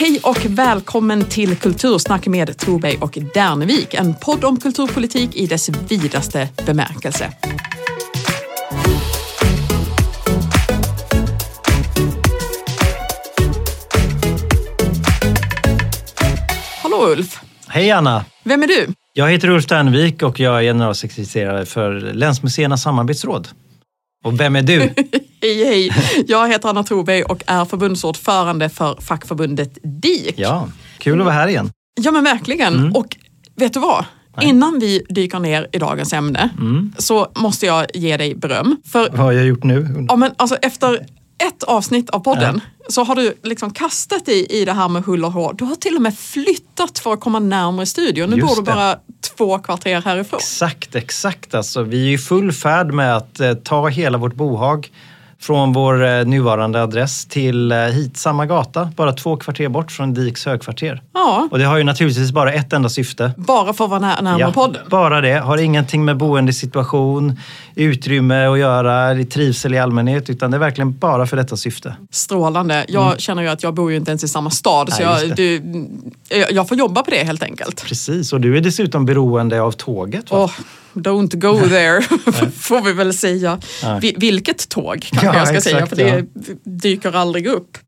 Hej och välkommen till Kultursnack med Troberg och Dernevik. En podd om kulturpolitik i dess vidaste bemärkelse. Hallå Ulf! Hej Anna! Vem är du? Jag heter Ulf Dernevik och jag är generalsekreterare för Länsmuseernas samarbetsråd. Och vem är du? hej hej! Jag heter Anna Troberg och är förbundsordförande för fackförbundet DIK. Ja, kul att vara här igen. Ja men verkligen. Mm. Och vet du vad? Nej. Innan vi dyker ner i dagens ämne Mm. så måste jag ge dig beröm. För Vad har jag gjort nu? ja, men alltså, efter ett avsnitt av podden så har du liksom kastat dig i det här med hull och hår. Du har till och med flyttat för att komma närmare studion. Nu Just bor du det. bara två kvarter härifrån. Exakt, exakt. Alltså, vi är i full färd med att eh, ta hela vårt bohag från vår eh, nuvarande adress till eh, hit, samma gata, bara två kvarter bort från Diks högkvarter. Ja, Och det har ju naturligtvis bara ett enda syfte. bara för att vara när, närmare podden. bara det. Har ingenting med boendesituation, utrymme att göra, trivsel i allmänhet, utan det är verkligen bara för detta syfte. Strålande. Jag känner ju att jag bor ju inte ens i samma stad så Mm. Nej, jag, just du, jag jag får jobba på det helt enkelt. Precis, och du är dessutom beroende av tåget. Va? Oh, don't go there, får vi väl säga. Vi, vilket tåg kanske Ja, jag ska exakt, säga, för det dyker aldrig upp.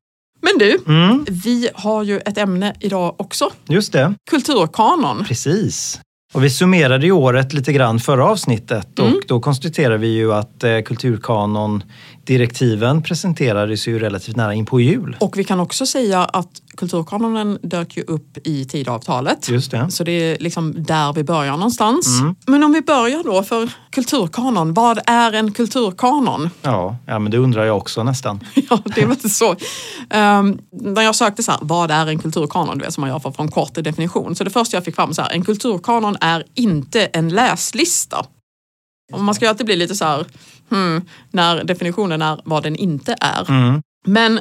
Men du, Mm, vi har ju ett ämne idag också. just det, Kulturkanon. precis. Och vi summerade ju året lite grann förra avsnittet Mm. och då konstaterade vi ju att eh, kulturkanon-direktiven presenterades ju relativt nära in på jul. Och vi kan också säga att kulturkanonen dök ju upp i Tidöavtalet. Just det. Så det är liksom där vi börjar någonstans. Mm. Men om vi börjar då för kulturkanon. Vad är en kulturkanon? Ja, ja, men det undrar jag också nästan. Ja, det var inte så. Um, när jag sökte så här, vad är en kulturkanon? Du vet, som man gör för en kort definition. Så det första jag fick fram så här, en kulturkanon är inte en läslista. Och man ska ju alltid bli lite så här, hmm, när definitionen är vad den inte är. Mm. Men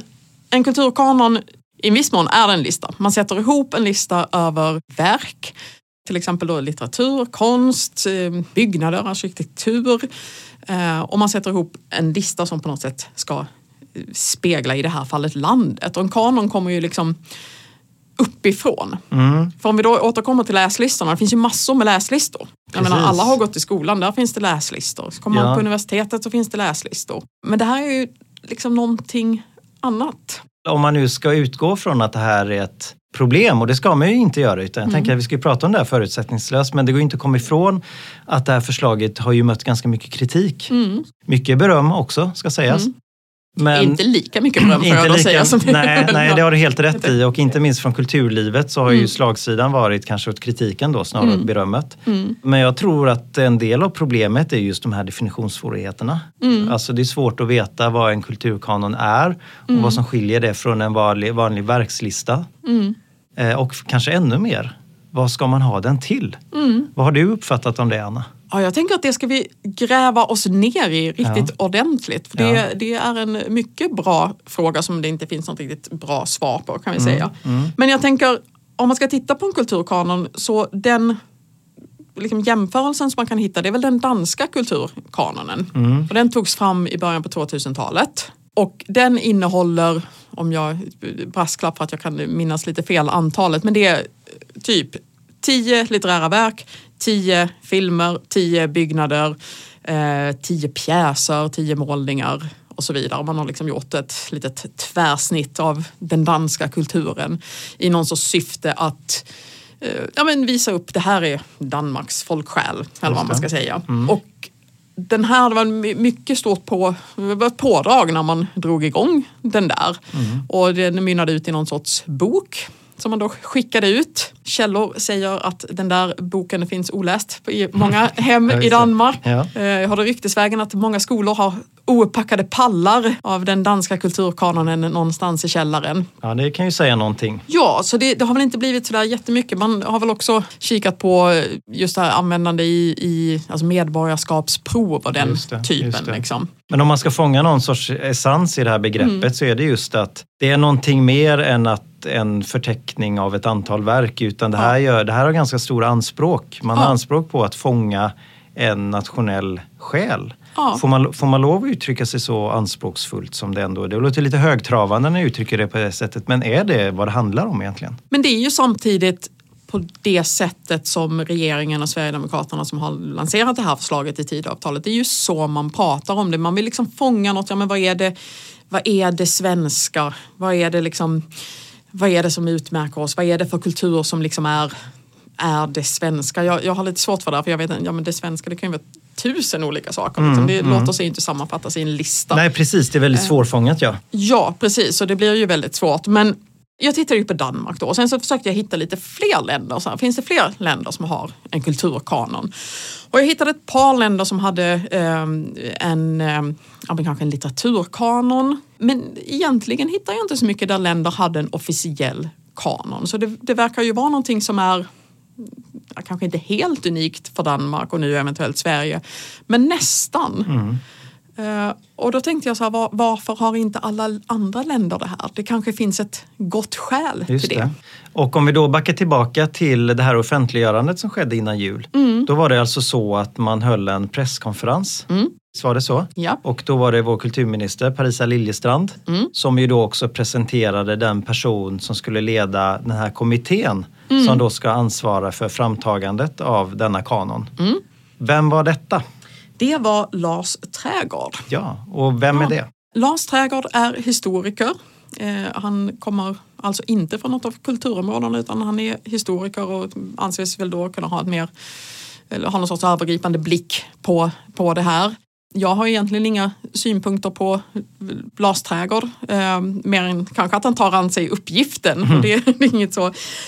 en kulturkanon i viss mån är det en lista. Man sätter ihop en lista över verk, till exempel då litteratur, konst, eh, byggnader, arkitektur. Eh, Och man sätter ihop en lista som på något sätt ska eh, spegla i det här fallet landet. Och en kanon kommer ju liksom uppifrån. Mm. För om vi då återkommer till läslistorna, det finns ju massor med läslistor. Jag menar, alla har gått i skolan, där finns det läslistor. Så kommer man Ja. på universitetet så finns det läslistor. Men det här är ju liksom någonting annat. Om man nu ska utgå från att det här är ett problem, och det ska man ju inte göra, utan jag Mm. tänker att vi ska prata om det här förutsättningslöst, men det går ju inte att komma ifrån att det här förslaget har ju mött ganska mycket kritik. Mm. Mycket beröm också, ska sägas. Mm. Men inte lika mycket beröm får jag då säga. Som nej, nej, det har du helt rätt i och inte minst från kulturlivet så har ju Mm. slagsidan varit kanske åt kritiken då snarare Mm. åt berömmet. Mm. Men jag tror att en del av problemet är just de här definitionssvårigheterna. Mm. Alltså det är svårt att veta vad en kulturkanon är och Mm. vad som skiljer det från en vanlig, vanlig verkslista. Mm. Eh, och kanske ännu mer, vad ska man ha den till? Mm. Vad har du uppfattat om det Anna? Ja, jag tänker att det ska vi gräva oss ner i riktigt ordentligt. För det, Ja. det är en mycket bra fråga som det inte finns något riktigt bra svar på kan vi Mm, säga. Men jag tänker, om man ska titta på en kulturkanon så den liksom jämförelsen som man kan hitta det är väl den danska kulturkanonen. Mm. Och den togs fram i början på 2000-talet. Och den innehåller, om jag brasklapp för att jag kan minnas lite fel antalet, men det är typ 10 litterära verk, 10 filmer, 10 byggnader, eh, 10 pjäser, 10 målningar och så vidare. Man har liksom gjort ett litet tvärsnitt av den danska kulturen i någon sorts syfte att eh, ja, men visa upp det här är Danmarks folksjäl, eller vad man ska säga. Och den här, det var my- mycket stort på, var pådrag när man drog igång den där. Och den mynnade ut i någon sorts bok som man då skickade ut. Källor säger att den där boken finns oläst i många hem Ja, just i. Danmark. Ja. Eh, Jag har det ryktesvägen att många skolor har ouppackade pallar av den danska kulturkanonen någonstans i källaren. Ja, det kan ju säga någonting. Ja, så det, det har väl inte blivit sådär jättemycket. Man har väl också kikat på just det här användande i, i alltså medborgarskapsprov och den det, typen. Liksom. Men om man ska fånga någon sorts essens i det här begreppet Mm. så är det just att det är någonting mer än att en förteckning av ett antal verk utan det här, gör, det här har ganska stora anspråk. Man har Ja. anspråk på att fånga en nationell själ. Ja. Får, man, får man lov att uttrycka sig så anspråksfullt som det ändå är? Det låter lite högtravande när jag uttrycker det på det sättet, men är det vad det handlar om egentligen? Men det är ju samtidigt på det sättet som regeringen och Sverigedemokraterna som har lanserat det här förslaget i Tidöavtalet. Det är ju så man pratar om det. Man vill liksom fånga något. Ja, men vad är det, vad är det svenska? Vad är det liksom vad är det som utmärker oss? Vad är det för kultur som liksom är, är det svenska? Jag, jag har lite svårt för det, för jag vet ja men det svenska det kan ju vara tusen olika saker. Liksom. Det låter sig inte sammanfattas i en lista. Nej precis, det är väldigt svårfångat ja. Ja, precis. Och det blir ju väldigt svårt. Men jag tittade ju på Danmark då och sen så försökte jag hitta lite fler länder. Så här, finns det fler länder som har en kulturkanon? Och jag hittade ett par länder som hade eh, en, eh, kanske en litteraturkanon. Men egentligen hittar jag inte så mycket där länder hade en officiell kanon. Så det, det verkar ju vara någonting som är kanske inte helt unikt för Danmark och nu eventuellt Sverige, men nästan. Mm. Uh, och då tänkte jag så här, var, varför har inte alla andra länder det här? Det kanske finns ett gott skäl Just till det. det. Och om vi då backar tillbaka till det här offentliggörandet som skedde innan jul. Mm. Då var det alltså så att man höll en presskonferens. Mm. Visst var det så? Ja. Och då var det vår kulturminister Parisa Liljestrand Mm. som ju då också presenterade den person som skulle leda den här kommittén Mm. som då ska ansvara för framtagandet av denna kanon. Mm. Vem var detta? Det var Lars Trägård. Ja, och vem är Ja. det? Lars Trägård är historiker. Eh, han kommer alltså inte från något av kulturområdena utan han är historiker och anses väl då kunna ha ett mer eller ha någon sorts övergripande blick på, på det här. Jag har egentligen inga synpunkter på Lars Trädgård, eh, mer än kanske att han tar an sig uppgiften. Mm. Och det, det är inget så.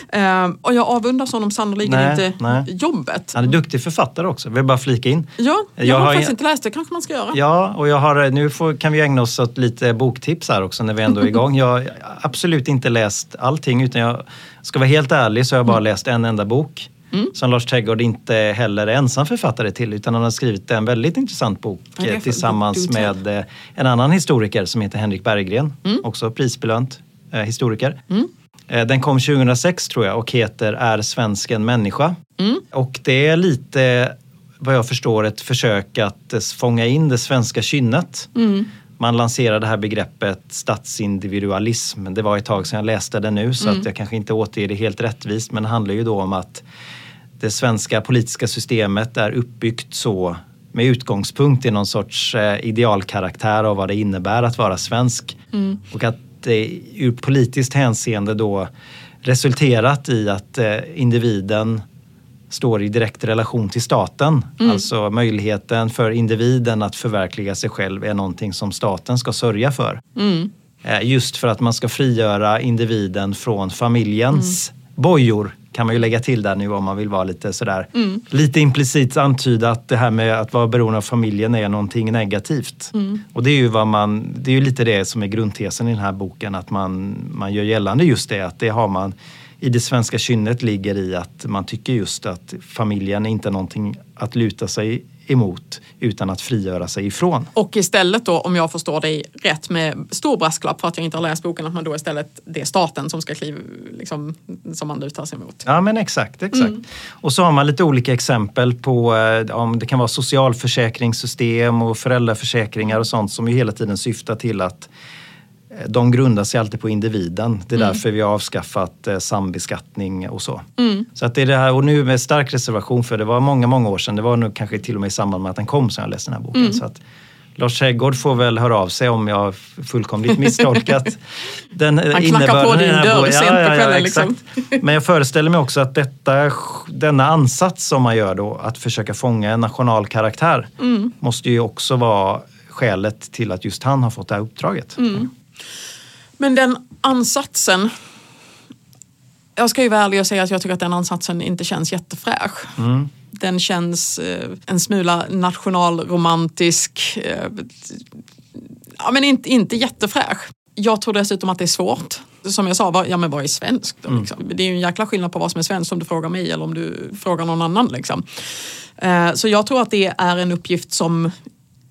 Eh, och jag avundas honom sannerligen Nej, inte nej. jobbet. Han är duktig författare också, vill bara flika in. Ja, jag, Jag har faktiskt inte läst det, kanske man ska göra. Ja, och jag har, nu får, kan vi ägna oss åt lite boktips här också när vi ändå är igång. Jag har absolut inte läst allting utan jag ska vara helt ärlig så har jag bara läst en enda bok. Mm. Som Lars Trädgård inte heller är ensam författare till utan han har skrivit en väldigt intressant bok för tillsammans med eh, en annan historiker som heter Henrik Berggren. Också prisbelönt eh, historiker. Mm. Eh, Den kom 2006 tror jag och heter Är svensken människa? Mm. Och det är lite vad jag förstår ett försök att fånga in det svenska kynnet. Mm. Man lanserade det här begreppet statsindividualism. Det var ett tag sedan jag läste det nu så Mm. att jag kanske inte återger det helt rättvist men det handlar ju då om att det svenska politiska systemet är uppbyggt så med utgångspunkt i någon sorts eh, idealkaraktär av vad det innebär att vara svensk. Mm. Och att det ur politiskt hänseende då resulterat i att eh, individen står i direkt relation till staten. Mm. Alltså möjligheten för individen att förverkliga sig själv är någonting som staten ska sörja för. Mm. Eh, Just för att man ska frigöra individen från familjens Mm. bojor kan man ju lägga till där nu om man vill vara lite sådär Mm. lite implicit antyda att det här med att vara beroende av familjen är någonting negativt. Mm. Och det är ju vad man, det är ju lite det som är grundtesen i den här boken att man, man gör gällande just det att det har man i det svenska kynnet ligger i att man tycker just att familjen är inte någonting att luta sig emot utan att frigöra sig ifrån. Och istället då, om jag förstår dig rätt med stor brasklapp för att jag inte har läst boken, att man då istället, det är staten som ska kliva, liksom, som man lutar sig mot. Ja men exakt, exakt. Och så har man lite olika exempel på eh, om det kan vara socialförsäkringssystem och föräldraförsäkringar och sånt som ju hela tiden syftar till att de grundar sig alltid på individen. Det är därför vi har avskaffat eh, sambeskattning och så. Så att det är det här, och nu med stark reservation för det var många, många år sedan. Det var nog kanske till och med i samband med att den kom som jag läste den här boken. Så att Lars Trädgård får väl höra av sig om jag fullkomligt misstolkat den Han knackar på din dörr sent på kvällen, exakt. Men jag föreställer mig också att detta, denna ansats som man gör då, att försöka fånga en national karaktär, Mm. måste ju också vara skälet till att just han har fått det här uppdraget. Mm. Men den ansatsen, jag ska ju vara ärlig och säga att jag tycker att den ansatsen inte känns jättefräsch. Mm. Den känns eh, en smula nationalromantisk. Eh, ja, men inte, inte jättefräsch. Jag tror dessutom att det är svårt. Som jag sa, vad, ja, men vad är svenskt? Då, liksom? Det är ju en jäkla skillnad på vad som är svenskt om du frågar mig eller om du frågar någon annan. Liksom. Eh, så jag tror att det är en uppgift som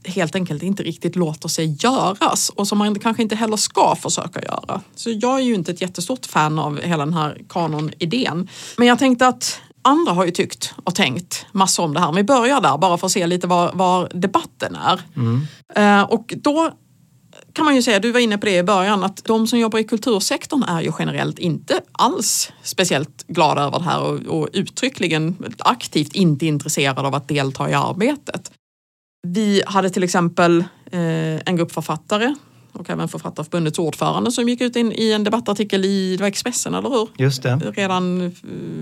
helt enkelt inte riktigt låter sig göras och som man kanske inte heller ska försöka göra. Så jag är ju inte ett jättestort fan av hela den här kanonidén. Men jag tänkte att Andra har ju tyckt och tänkt massor om det här. Vi börjar där bara för att se lite var, var debatten är. Mm. Eh, och då kan man ju säga, du var inne på det i början, att de som jobbar i kultursektorn är ju generellt inte alls speciellt glada över det här och, och uttryckligen aktivt inte intresserade av att delta i arbetet. Vi hade till exempel eh, en grupp författare och även Författarförbundets ordförande som gick ut in i en debattartikel i Expressen, eller hur? Just det. Redan eh,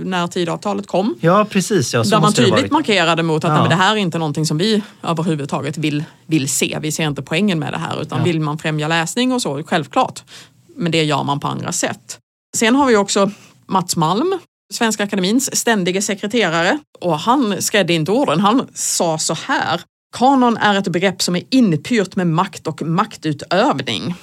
när Tidöavtalet kom. Ja, precis. Ja, Där man tydligt markerade mot att Ja. nej, det här är inte någonting som vi överhuvudtaget vill, vill se. Vi ser inte poängen med det här utan Ja. vill man främja läsning och så, självklart. Men det gör man på andra sätt. Sen har vi också Mats Malm, Svenska Akademins ständige sekreterare och han skrädde inte orden. Han sa så här. Kanon är ett begrepp som är inpyrt med makt och maktutövning.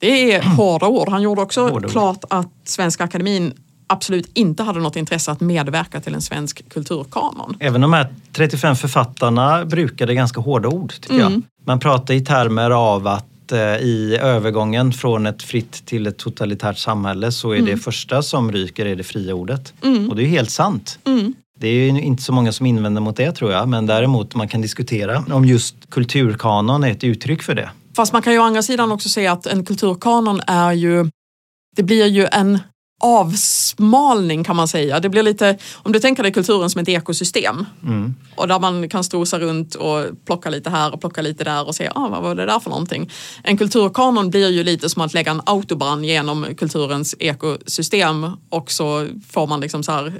Det är hårda ord. Han gjorde också Hårda ord. klart att Svenska Akademin absolut inte hade något intresse att medverka till en svensk kulturkanon. Även de här 35 författarna brukade ganska hårda ord, tycker Mm. jag. Man pratar i termer av att eh, i övergången från ett fritt till ett totalitärt samhälle så är det första som ryker är det fria ordet. Och det är helt sant. Mm. Det är ju inte så många som invänder mot det tror jag, men däremot man kan diskutera om just kulturkanon är ett uttryck för det. Fast man kan ju å andra sidan också se att en kulturkanon är ju, det blir ju en avsmalning kan man säga. Det blir lite, om du tänker dig kulturen som ett ekosystem Mm. och där man kan strosa runt och plocka lite här och plocka lite där och se ah, vad var det där för någonting. En kulturkanon blir ju lite som att lägga en autobahn genom kulturens ekosystem och så får man liksom så här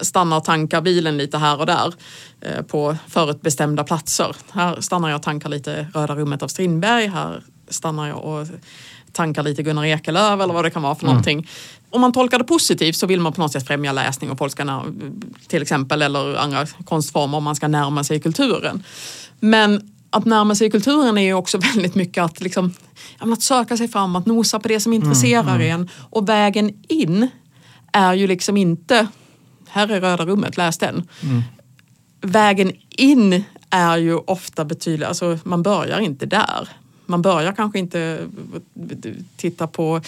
stanna och tanka bilen lite här och där eh, på förutbestämda platser. Här stannar jag och tankar lite Röda rummet av Strindberg. Här stannar jag och tankar lite Gunnar Ekelöf eller vad det kan vara för någonting. Om man tolkar det positivt så vill man på något sätt främja läsning och folk ska när, till exempel eller andra konstformer om man ska närma sig kulturen. Men att närma sig kulturen är ju också väldigt mycket att, liksom, att söka sig fram, att nosa på det som intresserar en. Och vägen in är ju liksom inte, här är röda rummet, läs den. Vägen in är ju ofta betydligt, alltså man börjar inte där. Man börjar kanske inte titta på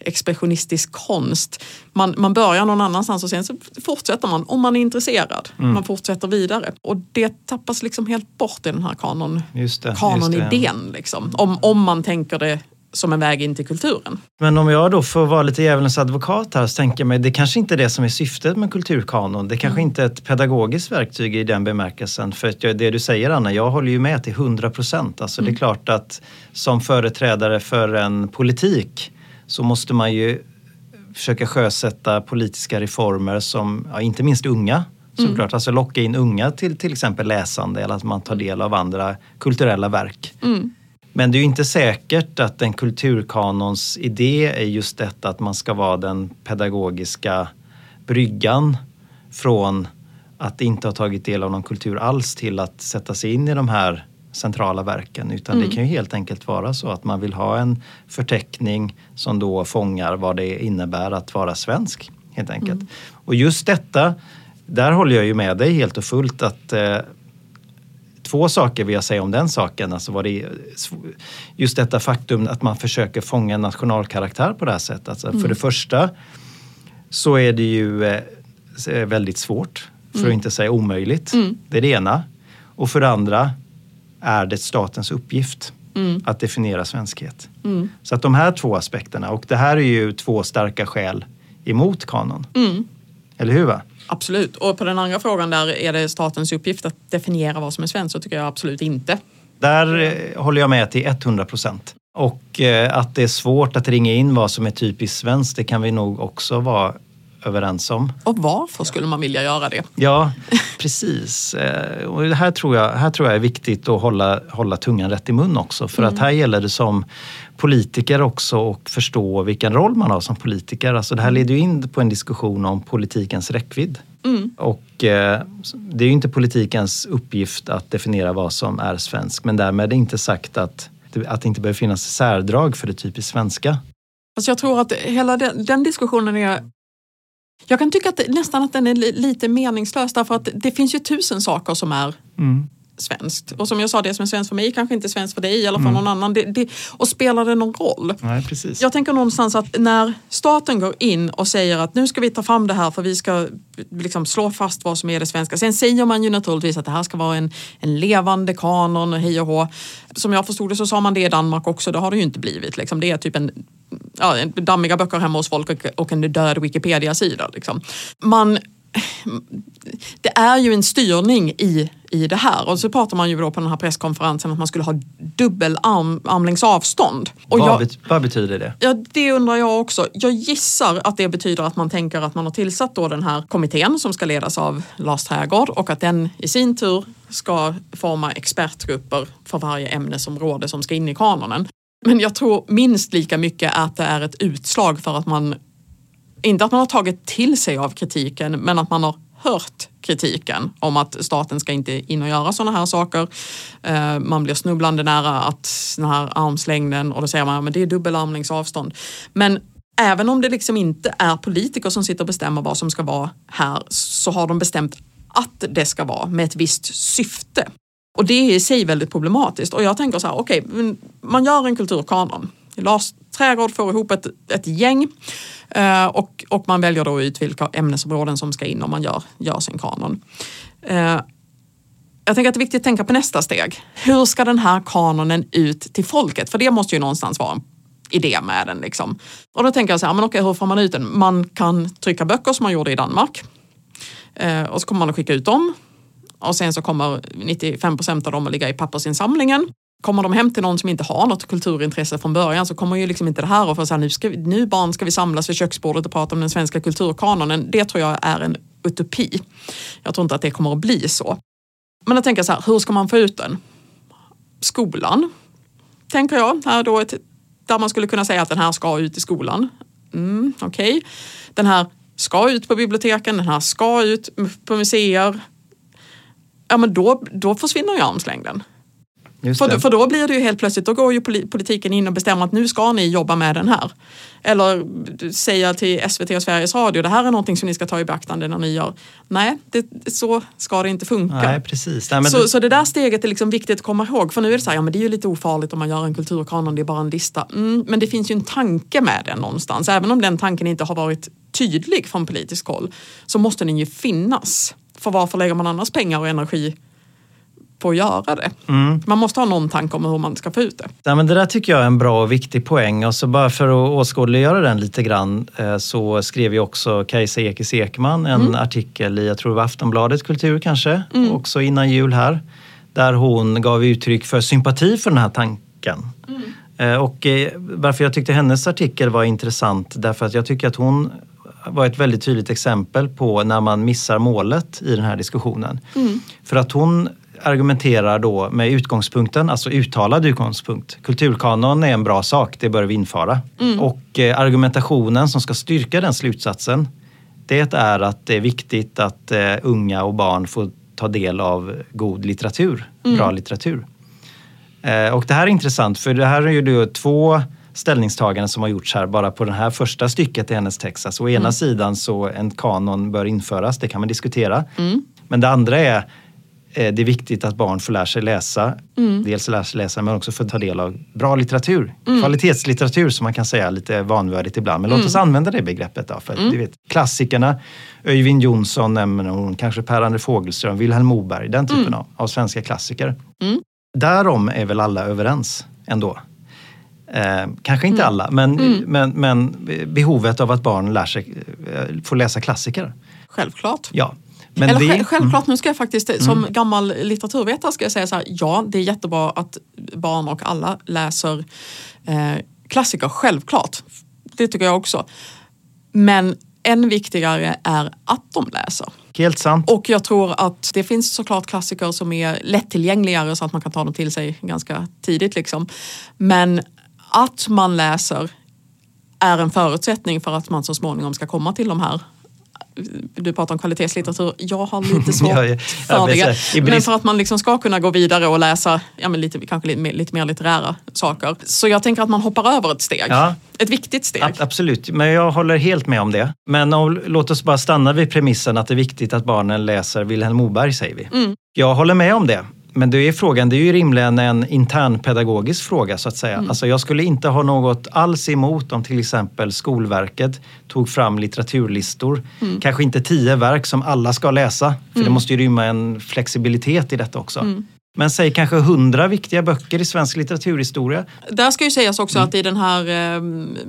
expressionistisk konst. Man, man börjar någon annanstans och sen så fortsätter man om man är intresserad. Man fortsätter vidare. Och det tappas liksom helt bort i den här kanon, Just det, just kanonidén. Liksom, om, om man tänker det som en väg in till kulturen. Men om jag då får vara lite djävulens advokat här så tänker jag mig, det kanske inte är det som är syftet med kulturkanon. Det kanske inte är ett pedagogiskt verktyg i den bemärkelsen. För att det du säger Anna, jag håller ju med till 100 procent. Alltså det är klart att som företrädare för en politik så måste man ju försöka sjösätta politiska reformer som, ja, inte minst unga, såklart. Alltså locka in unga till till exempel läsande eller att man tar del av andra kulturella verk. Men det är ju inte säkert att en kulturkanons idé är just detta att man ska vara den pedagogiska bryggan från att inte ha tagit del av någon kultur alls till att sätta sig in i de här centrala verken. Utan det kan ju helt enkelt vara så att man vill ha en förteckning som då fångar vad det innebär att vara svensk. helt enkelt. Och just detta, där håller jag ju med dig helt och fullt att eh, två saker vill jag säga om den saken. Alltså vad det just detta faktum att man försöker fånga en nationalkaraktär på det här sättet. Alltså För det första så är det ju eh, väldigt svårt, för att inte säga omöjligt. Det är det ena. Och för det andra är det statens uppgift att definiera svenskhet. Så att de här två aspekterna, och det här är ju två starka skäl emot kanon. Eller hur? Va? Absolut. Och på den andra frågan där, är det statens uppgift att definiera vad som är svenskt? Så tycker jag absolut inte. Där eh, håller jag med till 100 procent. Och eh, att det är svårt att ringa in vad som är typiskt svenskt, det kan vi nog också vara överens om. Och varför skulle man vilja göra det? Ja, precis. Eh, Och det här tror jag, här tror jag är viktigt att hålla, hålla tungan rätt i mun också. För att här gäller det som politiker också att förstå vilken roll man har som politiker. Alltså det här leder ju in på en diskussion om politikens räckvidd. Och eh, det är ju inte politikens uppgift att definiera vad som är svenskt. Men därmed är inte sagt att, att det inte behöver finnas särdrag för det typiskt svenska. Fast jag tror att hela den, den diskussionen är... Jag kan tycka att nästan att den är lite meningslös därför att det finns ju tusen saker som är mm svenskt. Och som jag sa, det som är svenskt för mig kanske inte är svenskt för dig eller för Mm. någon annan. Det, det, och spelar det någon roll? Nej, precis. Jag tänker någonstans att när staten går in och säger att nu ska vi ta fram det här för vi ska liksom slå fast vad som är det svenska. Sen säger man ju naturligtvis att det här ska vara en, en levande kanon och hej och hå. Som jag förstod det så sa man det i Danmark också, det har det ju inte blivit. Liksom. Det är typ en, ja, dammiga böcker hemma hos folk och, och en död Wikipedia-sida. Liksom. Man det är ju en styrning i, i det här och så pratar man ju då på den här presskonferensen att man skulle ha dubbel arm, armlängds avstånd. Och vad, jag, bet- vad betyder det? Ja, det undrar jag också. Jag gissar att det betyder att man tänker att man har tillsatt då den här kommittén som ska ledas av Lars Trägård och att den i sin tur ska forma expertgrupper för varje ämnesområde som ska in i kanonen. Men jag tror minst lika mycket att det är ett utslag för att man, inte att man har tagit till sig av kritiken, men att man har hört kritiken om att staten ska inte in och göra sådana här saker. Eh, man blir snubblande nära att den här armslängden och då säger man att det är dubbel avstånd. Men även om det liksom inte är politiker som sitter och bestämmer vad som ska vara här så har de bestämt att det ska vara med ett visst syfte. Och det är i sig väldigt problematiskt. Och jag tänker så här, okej, okay, man gör en kulturkanon. Lars Trädgård får ihop ett, ett gäng eh, och, och man väljer då ut vilka ämnesområden som ska in om man gör, gör sin kanon. Eh, jag tänker att det är viktigt att tänka på nästa steg. Hur ska den här kanonen ut till folket? För det måste ju någonstans vara en idé med den. Liksom. Och då tänker jag så här, men okej, hur får man ut den? Man kan trycka böcker som man gjorde i Danmark. Eh, och så kommer man att skicka ut dem. Och sen så kommer 95 procent av dem att ligga i pappersinsamlingen. Kommer de hem till någon som inte har något kulturintresse från början så kommer ju liksom inte det här och få säga nu, ska vi, nu barn ska vi samlas vid köksbordet och prata om den svenska kulturkanonen. Det tror jag är en utopi. Jag tror inte att det kommer att bli så. Men jag tänker så här, hur ska man få ut den? Skolan, tänker jag. Här då ett, där man skulle kunna säga att den här ska ut i skolan. Mm, Okej. Den här ska ut på biblioteken, den här ska ut på museer. Ja men då, då försvinner ju armslängden. För, för då blir det ju helt plötsligt, då går ju poli- politiken in och bestämmer att nu ska ni jobba med den här. Eller säga till SVT och Sveriges Radio, det här är någonting som ni ska ta i beaktande när ni gör. Nej, det, så ska det inte funka. Nej, precis. Nej, så, det- så det där steget är liksom viktigt att komma ihåg. För nu är det så här, ja men det är ju lite ofarligt om man gör en kulturkanon, det är bara en lista. Mm, men det finns ju en tanke med den någonstans. Även om den tanken inte har varit tydlig från politiskt håll så måste den ju finnas. För varför lägger man annars pengar och energi att göra det? Mm. Man måste ha någon tanke om hur man ska få ut det. Ja, men det där tycker jag är en bra och viktig poäng. Och så bara för att åskådliggöra den lite grann eh, så skrev ju också Kajsa Ekis Ekman en artikel i, jag tror det var Aftonbladet Kultur kanske, också innan jul här. Där hon gav uttryck för sympati för den här tanken. Eh, Och eh, varför jag tyckte hennes artikel var intressant därför att jag tycker att hon var ett väldigt tydligt exempel på när man missar målet i den här diskussionen. För att hon argumenterar då med utgångspunkten, alltså uttalad utgångspunkt. Kulturkanon är en bra sak, det bör vi införa. Och eh, argumentationen som ska styrka den slutsatsen, det är att det är viktigt att eh, unga och barn får ta del av god litteratur, bra litteratur. Eh, och det här är intressant för det här är ju två ställningstaganden som har gjorts här bara på det här första stycket i hennes text. Alltså, å ena sidan så en kanon bör införas, det kan man diskutera. Men det andra är det är viktigt att barn får lära sig läsa. Dels lära sig läsa men också få ta del av bra litteratur. Kvalitetslitteratur som man kan säga lite vanvördigt ibland. Men låt oss använda det begreppet då. För att, du vet, klassikerna, Öyvind Jonsson nämner hon, kanske Per-Anders Fogelström, Vilhelm Moberg, den typen av, av svenska klassiker. Därom är väl alla överens ändå. Eh, kanske inte alla, men, men, men behovet av att barn lär sig, eh, får läsa klassiker. Självklart. Ja. Men Eller det, själv- självklart, nu ska jag faktiskt som gammal litteraturvetare ska jag säga så här, ja det är jättebra att barn och alla läser eh, klassiker, självklart. Det tycker jag också. Men än viktigare är att de läser. Helt sant. Och jag tror att det finns såklart klassiker som är lättillgängligare så att man kan ta dem till sig ganska tidigt. Liksom. Men att man läser är en förutsättning för att man så småningom ska komma till de här du pratar om kvalitetslitteratur. Jag har lite svårt Ja, ja. för men det. så- Men för att man liksom ska kunna gå vidare och läsa ja, men lite, kanske lite lite mer litterära saker. Så jag tänker att man hoppar över ett steg. Ja. Ett viktigt steg. Ab- Absolut, men jag håller helt med om det. Men om, låt oss bara stanna vid premissen att det är viktigt att barnen läser Vilhelm Moberg, säger vi. Mm. Jag håller med om det. Men det är frågan, det är ju rimligen en internpedagogisk fråga så att säga. Mm. Alltså jag skulle inte ha något alls emot om till exempel Skolverket tog fram litteraturlistor. Mm. Kanske inte tio verk som alla ska läsa, för mm. det måste ju rymma en flexibilitet i detta också. Mm. Men säg kanske hundra viktiga böcker i svensk litteraturhistoria. Där ska ju sägas också mm. att i den här eh,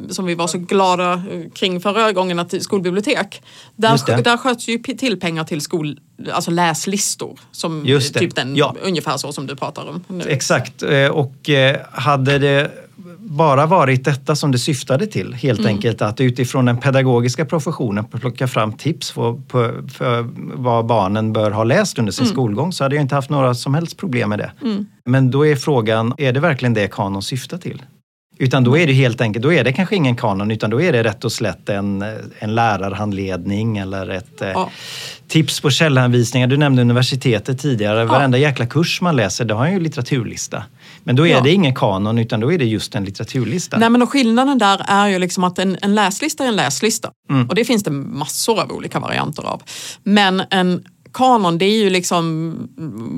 som vi var så glada kring förra gången, att skolbibliotek. Där, där sköts ju till pengar till skol, alltså läslistor. Som Just det. Typ den, ja. Ungefär så som du pratar om. Nu. Exakt, eh, och eh, hade det bara varit detta som det syftade till. Helt mm. enkelt att utifrån den pedagogiska professionen plocka fram tips för, för, för, vad barnen bör ha läst under sin mm. skolgång så hade jag inte haft några som helst problem med det. Mm. Men då är frågan, är det verkligen det kanon syftar till? Utan då är det helt enkelt, då är det kanske ingen kanon utan då är det rätt och slätt en, en lärarhandledning eller ett eh, ja. tips på källhänvisningar. Du nämnde universitetet tidigare. Ja. Varenda jäkla kurs man läser, det har ju litteraturlista. Men då är ja. det ingen kanon utan då är det just en litteraturlista. Nej men och skillnaden där är ju liksom att en, en läslista är en läslista. Mm. Och det finns det massor av olika varianter av. Men en kanon det är ju liksom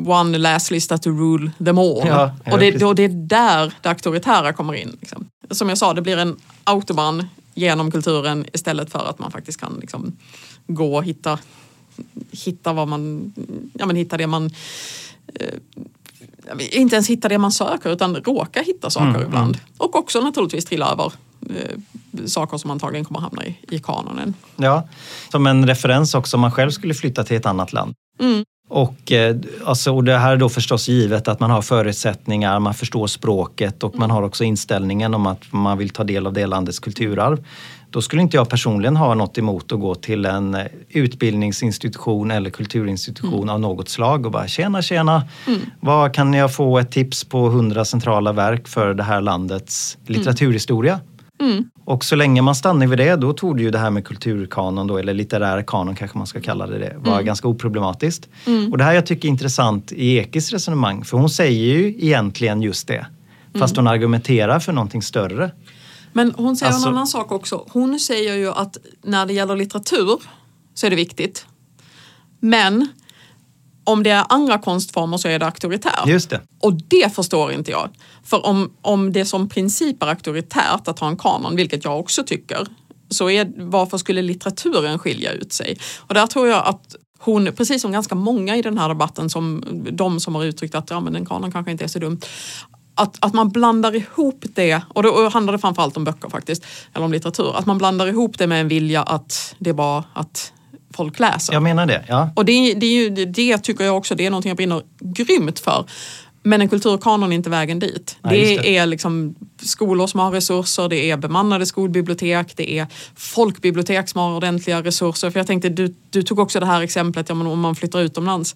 one läslista to rule them all. Ja, och, det, och det är där det auktoritära kommer in. Liksom. Som jag sa, det blir en autobahn genom kulturen istället för att man faktiskt kan liksom gå och hitta, hitta vad man, ja men hitta det man eh, inte ens hitta det man söker utan råka hitta saker mm, ibland. Mm. Och också naturligtvis trilla över eh, saker som antagligen kommer hamna i, i kanonen. Ja, som en referens också om man själv skulle flytta till ett annat land. Mm. Och, eh, alltså, och det här är då förstås givet att man har förutsättningar, man förstår språket och man har också inställningen om att man vill ta del av det landets kulturarv. Då skulle inte jag personligen ha något emot att gå till en eh, utbildningsinstitution eller kulturinstitution mm. av något slag och bara tjena tjena, mm. vad kan jag få ett tips på hundra centrala verk för det här landets mm. litteraturhistoria? Mm. Och så länge man stannar vid det, då tog det ju det här med kulturkanon då, eller litterär kanon kanske man ska kalla det, det var mm. ganska oproblematiskt. Mm. Och det här jag tycker är intressant i Ekis resonemang, för hon säger ju egentligen just det. Fast hon argumenterar för någonting större. Men hon säger alltså, en annan sak också. Hon säger ju att när det gäller litteratur så är det viktigt. Men om det är andra konstformer så är det auktoritärt. Just det. Och det förstår inte jag. För om, om det som princip är auktoritärt att ha en kanon, vilket jag också tycker, så är, varför skulle litteraturen skilja ut sig? Och där tror jag att hon, precis som ganska många i den här debatten, som de som har uttryckt att ja, men en kanon kanske inte är så dumt, att, att man blandar ihop det, och då handlar det framförallt om böcker faktiskt, eller om litteratur, att man blandar ihop det med en vilja att det är bara att folk läser. Jag menar det, ja. Och det, det, ju, det tycker jag också, det är någonting jag brinner grymt för. Men en kulturkanon är inte vägen dit. Ja, det, det, är liksom skolor som har resurser, det är bemannade skolbibliotek, det är folkbibliotek som har ordentliga resurser. För jag tänkte, du, du tog också det här exemplet ja, om man flyttar utomlands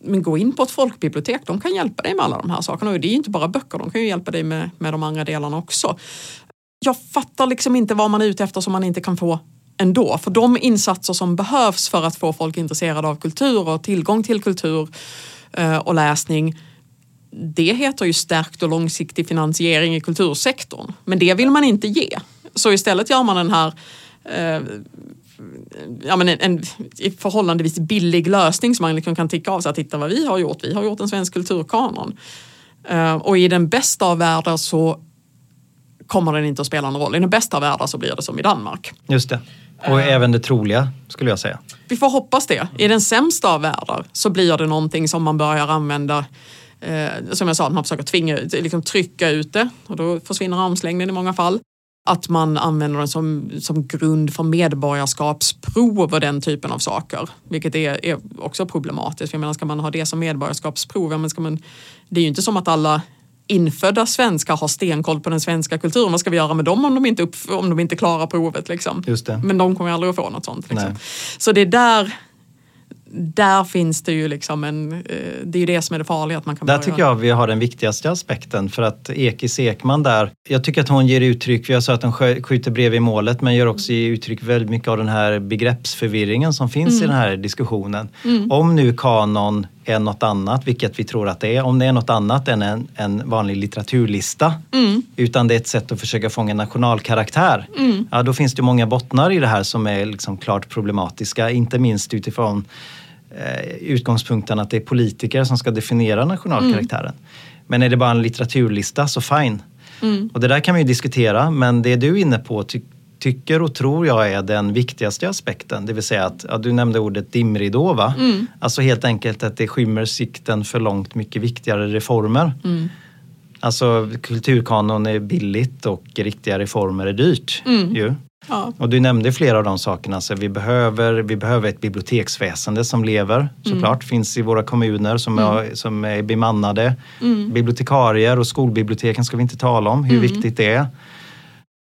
men gå in på ett folkbibliotek, de kan hjälpa dig med alla de här sakerna. Och det är inte bara böcker, de kan ju hjälpa dig med, med de andra delarna också. Jag fattar liksom inte vad man är ute efter som man inte kan få ändå. För de insatser som behövs för att få folk intresserade av kultur och tillgång till kultur eh, och läsning det heter ju stärkt och långsiktig finansiering i kultursektorn. Men det vill man inte ge. Så istället gör man den här eh, ja, men en, en förhållandevis billig lösning som man liksom kan ticka av sig. Titta vad vi har gjort. Vi har gjort en svensk kulturkanon. Uh, och i den bästa av världar så kommer den inte att spela någon roll. I den bästa av världar så blir det som i Danmark. Just det. Och uh, även det troliga skulle jag säga. Vi får hoppas det. I den sämsta av världar så blir det någonting som man börjar använda eh, som jag sa, man försöker tvinga, liksom trycka ut det och då försvinner armslängden i många fall att man använder den som, som grund för medborgarskapsprov och den typen av saker. Vilket är, är också problematiskt. Jag menar, ska man ha det som medborgarskapsprov, men ska man, det är ju inte som att alla infödda svenskar har stenkoll på den svenska kulturen. Vad ska vi göra med dem om de inte, upp, om de inte klarar provet? Liksom? Men de kommer aldrig att få något sånt. Liksom. Så det är där där finns det ju liksom en, eh, det är ju det som är det farliga. Att man kan där tycker jag vi har den viktigaste aspekten för att Ekis Ekman där, jag tycker att hon ger uttryck, jag sa att hon skjuter brev i målet, men gör också uttryck väldigt mycket av den här begreppsförvirringen som finns mm. i den här diskussionen. Mm. Om nu kanon är något annat, vilket vi tror att det är, om det är något annat än en, en vanlig litteraturlista, mm. utan det är ett sätt att försöka fånga nationalkaraktär, mm. ja då finns det många bottnar i det här som är liksom klart problematiska, inte minst utifrån utgångspunkten att det är politiker som ska definiera nationalkaraktären. Mm. Men är det bara en litteraturlista så fine. Mm. Och det där kan man ju diskutera men det du är inne på ty tycker och tror jag är den viktigaste aspekten. Det vill säga att, ja, du nämnde ordet dimridå va? Mm. Alltså helt enkelt att det skymmer sikten för långt mycket viktigare reformer. Mm. Alltså kulturkanon är billigt och riktiga reformer är dyrt. Mm. Ju. Ja. Och du nämnde flera av de sakerna. Så vi, behöver, vi behöver ett biblioteksväsende som lever såklart. Mm. Finns i våra kommuner som, mm. är, som är bemannade. Mm. Bibliotekarier och skolbiblioteken ska vi inte tala om hur mm. viktigt det är.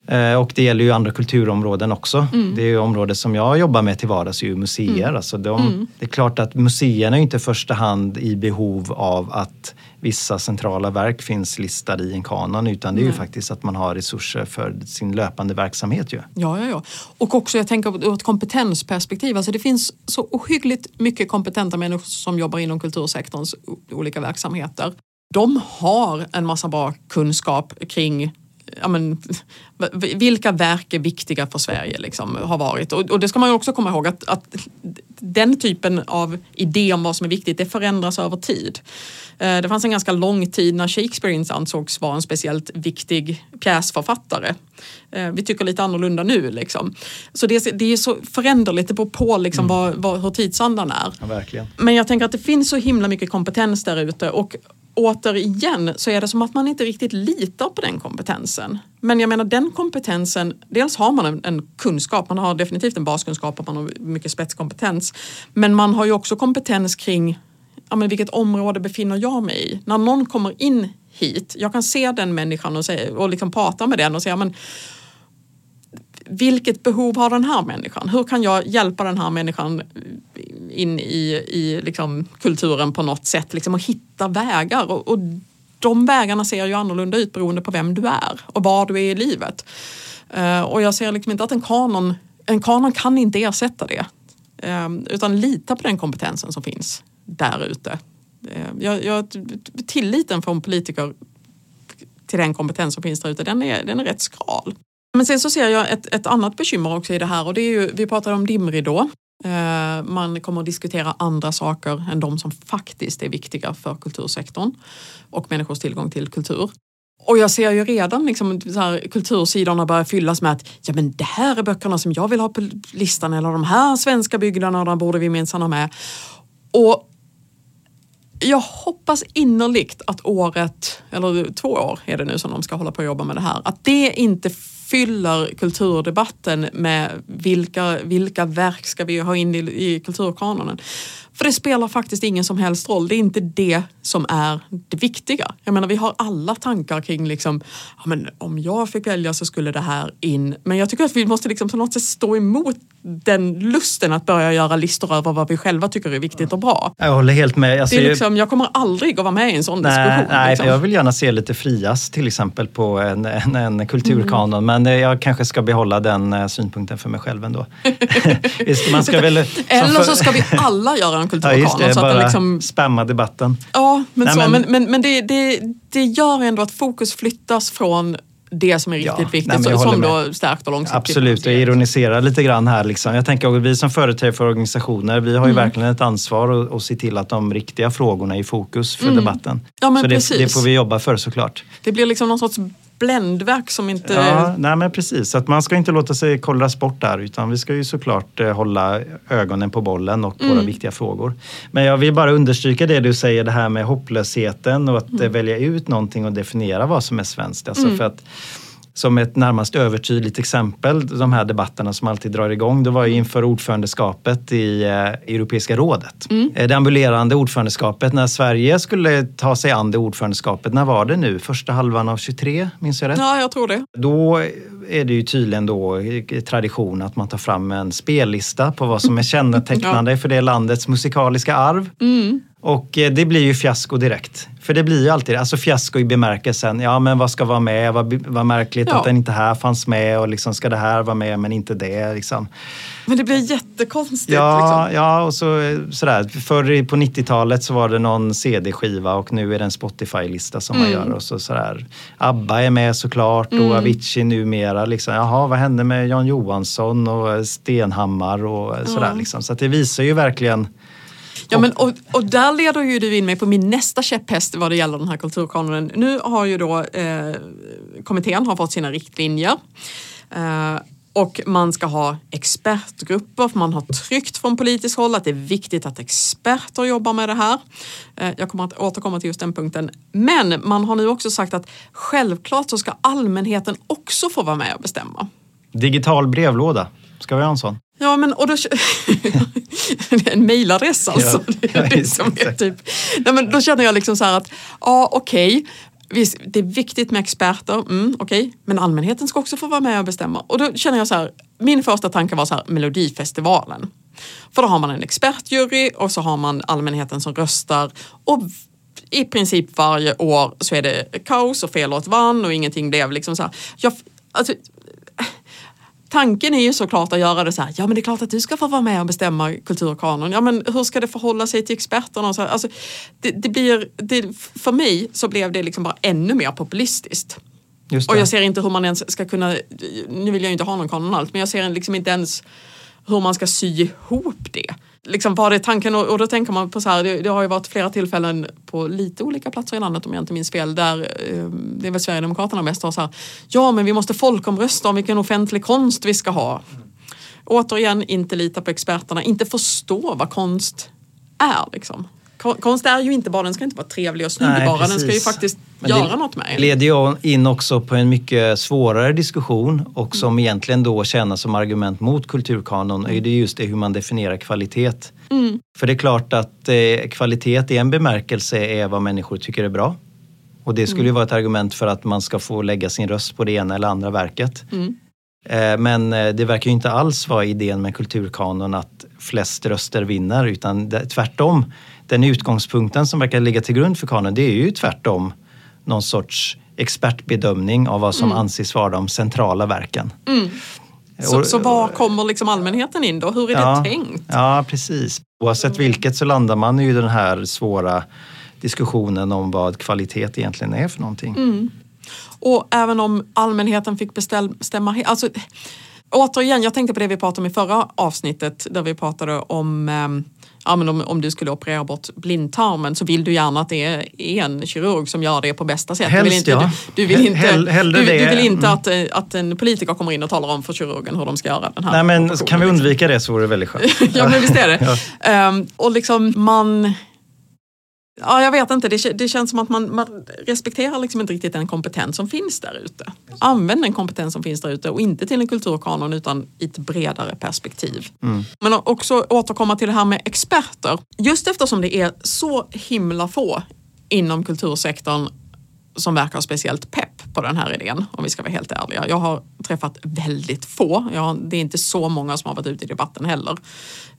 Eh, och det gäller ju andra kulturområden också. Mm. Det är ju områden som jag jobbar med till vardags, ju museer. Mm. Alltså de, mm. Det är klart att museerna är inte i första hand i behov av att vissa centrala verk finns listade i en kanon utan det är ju faktiskt att man har resurser för sin löpande verksamhet. Ju. Ja, ja, ja. Och också jag tänker ur ett kompetensperspektiv. Alltså det finns så ohyggligt mycket kompetenta människor som jobbar inom kultursektorns olika verksamheter. De har en massa bra kunskap kring ja, men, vilka verk är viktiga för Sverige liksom, har varit. Och, och det ska man också komma ihåg att, att, den typen av idé om vad som är viktigt det förändras över tid. Eh, det fanns en ganska lång tid när Shakespeare inte ansågs vara en speciellt viktig pjäsförfattare. Eh, vi tycker lite annorlunda nu. Liksom. Så det, det är så föränderligt, det beror på liksom mm. vad, vad, hur tidsandan är. Ja, Men jag tänker att det finns så himla mycket kompetens där ute och återigen så är det som att man inte riktigt litar på den kompetensen. Men jag menar den kompetensen, dels har man en, en, kunskap, man har definitivt en baskunskap och man har mycket spetskompetens. Men man har ju också kompetens kring ja, men vilket område befinner jag mig i? När någon kommer in hit, jag kan se den människan och, säga, och liksom prata med den och säga men vilket behov har den här människan? Hur kan jag hjälpa den här människan in i, i liksom kulturen på något sätt liksom, och hitta vägar? Och, och de vägarna ser ju annorlunda ut beroende på vem du är och var du är i livet. Uh, och jag ser liksom inte att en kanon, en kanon kan inte ersätta det. Uh, utan lita på den kompetensen som finns där ute. Uh, jag, jag, tilliten från politiker till den kompetens som finns där ute, den är, den är rätt skral. Men sen så ser jag ett, ett annat bekymmer också i det här och det är ju, vi pratade om dimridå. Eh, man kommer att diskutera andra saker än de som faktiskt är viktiga för kultursektorn och människors tillgång till kultur. Och jag ser ju redan liksom, så här, kultursidorna börjar fyllas med att ja, men det här är böckerna som jag vill ha på listan eller de här svenska bygderna borde vi minsann ha med. Och jag hoppas innerligt att året, eller två år är det nu som de ska hålla på och jobba med det här, att det inte fyller kulturdebatten med vilka, vilka verk ska vi ha in i, i kulturkanonen. För det spelar faktiskt ingen som helst roll. Det är inte det som är det viktiga. Jag menar, vi har alla tankar kring liksom, ja, men om jag fick välja så skulle det här in. Men jag tycker att vi måste liksom på något sätt stå emot den lusten att börja göra listor över vad vi själva tycker är viktigt och bra. Jag håller helt med. Alltså, det är liksom, jag kommer aldrig att vara med i en sån nej, diskussion. Nej, liksom. jag vill gärna se lite frias till exempel på en, en, en kulturkanon. Mm. Men jag kanske ska behålla den eh, synpunkten för mig själv ändå. man ska väl, Eller så ska vi alla göra en kulturkanon. Ja, just det, så bara att liksom... spamma debatten. Ja, men, nej, så, men, men, men det, det, det gör ändå att fokus flyttas från det som är riktigt ja, viktigt, nej, som då stärkt och långsiktigt. Absolut, jag ironiserar lite grann här. Liksom. Jag tänker att vi som företrädare för organisationer, vi har ju mm. verkligen ett ansvar att, att se till att de riktiga frågorna är i fokus för mm. debatten. Ja, men Så det, det, får vi jobba för såklart. Det blir liksom någon sorts bländverk som inte... Ja, nej men precis. Så att man ska inte låta sig kollras bort där utan vi ska ju såklart eh, hålla ögonen på bollen och mm. våra viktiga frågor. Men jag vill bara understryka det du säger, det här med hopplösheten och att mm. välja ut någonting och definiera vad som är svenskt. Alltså mm. för att som ett närmast övertydligt exempel, de här debatterna som alltid drar igång, det var ju inför ordförandeskapet i eh, Europeiska rådet. Mm. Eh, det ambulerande ordförandeskapet, när Sverige skulle ta sig an det ordförandeskapet, när var det nu? Första halvan av 23, minns jag rätt? Ja, jag tror det. Då är det ju tydligen då tradition att man tar fram en spellista på vad som är kännetecknande ja. för det landets musikaliska arv. Mm. Och eh, det blir ju fiasko direkt. För det blir ju alltid alltså fiasko i bemärkelsen, ja men vad ska vara med, vad, vad märkligt ja. att den inte här fanns med och liksom ska det här vara med men inte det. Liksom. Men det blir jättekonstigt. Ja, liksom. ja och så, sådär. Förr på 90-talet så var det någon CD-skiva och nu är det en Spotify-lista som mm. man gör. Och så, sådär. ABBA är med såklart och mm. Avicii numera. Liksom. Jaha, vad hände med Jan Johansson och Stenhammar och sådär. Mm. Liksom. Så det visar ju verkligen Ja, men, och, och där leder ju du in mig på min nästa käpphäst vad det gäller den här kulturkanonen. Nu har ju då eh, kommittén har fått sina riktlinjer. Eh, och man ska ha expertgrupper, för man har tryckt från politiskt håll att det är viktigt att experter jobbar med det här. Eh, jag kommer att återkomma till just den punkten. Men man har nu också sagt att självklart så ska allmänheten också få vara med och bestämma. Digital brevlåda, ska vi ha en sån? Ja, men och då... en mejladress alltså. Ja, det är det som är typ... Nej, men då känner jag liksom så här att, ja okej, Visst, det är viktigt med experter, mm, okej, okay. men allmänheten ska också få vara med och bestämma. Och då känner jag så här, min första tanke var så här, Melodifestivalen. För då har man en expertjury och så har man allmänheten som röstar och i princip varje år så är det kaos och fel låt vann och ingenting blev liksom så här. Jag, alltså, tanken är ju såklart att göra det så här, ja men det är klart att du ska få vara med och bestämma kulturkanon. Ja men hur ska det förhålla sig till experterna? Och så här, alltså, det, det blir, det, för mig så blev det liksom bara ännu mer populistiskt. Och jag ser inte hur man ens ska kunna, nu vill jag ju inte ha någon kanon allt, men jag ser liksom inte ens hur man ska sy ihop det liksom vad är tanken? Och, och, då tänker man på så här, det, det, har ju varit flera tillfällen på lite olika platser i landet om jag inte minns fel, där eh, det är väl Sverigedemokraterna mest har så här, ja men vi måste folkomrösta om vilken offentlig konst vi ska ha. Mm. Återigen, inte lita på experterna, inte förstå vad konst är liksom. Konst är ju inte bara, den ska inte vara trevlig och snygg bara, den ska ju faktiskt Men göra något med Det leder ju in också på en mycket svårare diskussion och som mm. egentligen då tjänar som argument mot kulturkanon är det just det hur man definierar kvalitet. Mm. För det är klart att eh, kvalitet i en bemärkelse är vad människor tycker är bra. Och det skulle mm. ju vara ett argument för att man ska få lägga sin röst på det ena eller andra verket. Mm. Eh, men eh, det verkar ju inte alls vara idén med kulturkanon att flest röster vinner utan tvärtom den utgångspunkten som verkar ligga till grund för kanon det är ju tvärtom någon sorts expertbedömning av vad som mm. anses vara de centrala verken. Mm. Så, så var kommer liksom allmänheten in då? Hur är ja, det tänkt? Ja precis. Oavsett mm. vilket så landar man i den här svåra diskussionen om vad kvalitet egentligen är för någonting. Mm. Och även om allmänheten fick bestämma, alltså återigen, jag tänkte på det vi pratade om i förra avsnittet där vi pratade om ehm, ja, men om, om du skulle operera bort blindtarmen så vill du gärna att det är en kirurg som gör det på bästa sätt. Helst, du vill inte, ja. du, du vill inte, Hell, du, du, vill inte att, eh, att en politiker kommer in och talar om för kirurgen hur de ska göra den här Nej men kan vi undvika det så vore det väldigt skönt. ja men visst är det. ja. um, och liksom man Ja, jag vet inte. Det, det känns som att man, man, respekterar liksom inte riktigt den kompetens som finns där ute. Använd den kompetens som finns där ute och inte till en kulturkanon utan i ett bredare perspektiv. Mm. Men också återkomma till det här med experter. Just eftersom det är så himla få inom kultursektorn som verkar speciellt pepp på den här idén, om vi ska vara helt ärliga. Jag har träffat väldigt få. Jag, det är inte så många som har varit ute i debatten heller.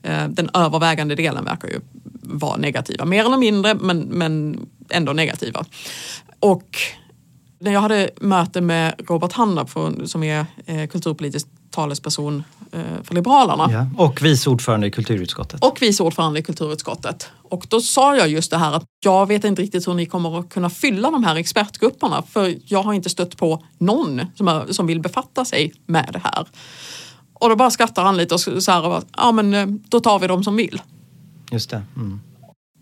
Eh, den övervägande delen verkar ju vara negativa, mer eller mindre, men, men ändå negativa. Och när jag hade möte med Robert Hanna som är eh, kulturpolitiskt talesperson eh, för Liberalerna. Ja, och vice ordförande i kulturutskottet. Och vice ordförande i kulturutskottet. Och då sa jag just det här att jag vet inte riktigt hur ni kommer att kunna fylla de här expertgrupperna för jag har inte stött på någon som, är, som vill befatta sig med det här. Och då bara skrattar han lite och så här, ja men eh, då tar vi de som vill. Just det. Mm.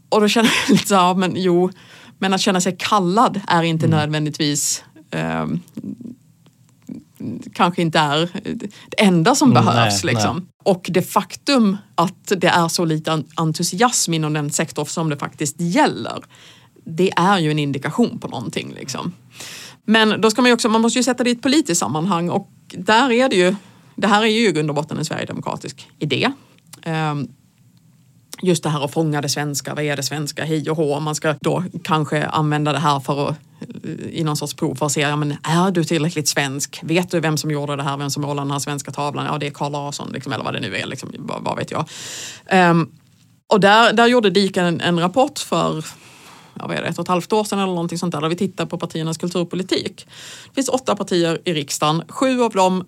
Och då känner jag lite så här, men jo, men att känna sig kallad är inte mm. nödvändigtvis eh, kanske inte är det enda som mm, behövs. Nej, liksom. Nej. Och det faktum att det är så lite entusiasm inom den sektor som det faktiskt gäller, det är ju en indikation på någonting. Liksom. Men då ska man ju också, man måste ju sätta det i ett politiskt sammanhang och där är det ju, det här är ju i grund och botten en sverigedemokratisk idé. Um, just det här att fånga det svenska, vad är det svenska, hej och hå. Man ska då kanske använda det här för att i någon sorts prov för att se, ja, men är du tillräckligt svensk? Vet du vem som gjorde det här, vem som målade den här svenska tavlan? Ja, det är Carl Larsson, liksom, eller vad det nu är, liksom, vad, vad vet jag. Um, och där, där gjorde DIK en, en rapport för ja, vad är det, ett och ett halvt år sedan eller någonting sånt där, där vi tittar på partiernas kulturpolitik. Det finns åtta partier i riksdagen, sju av dem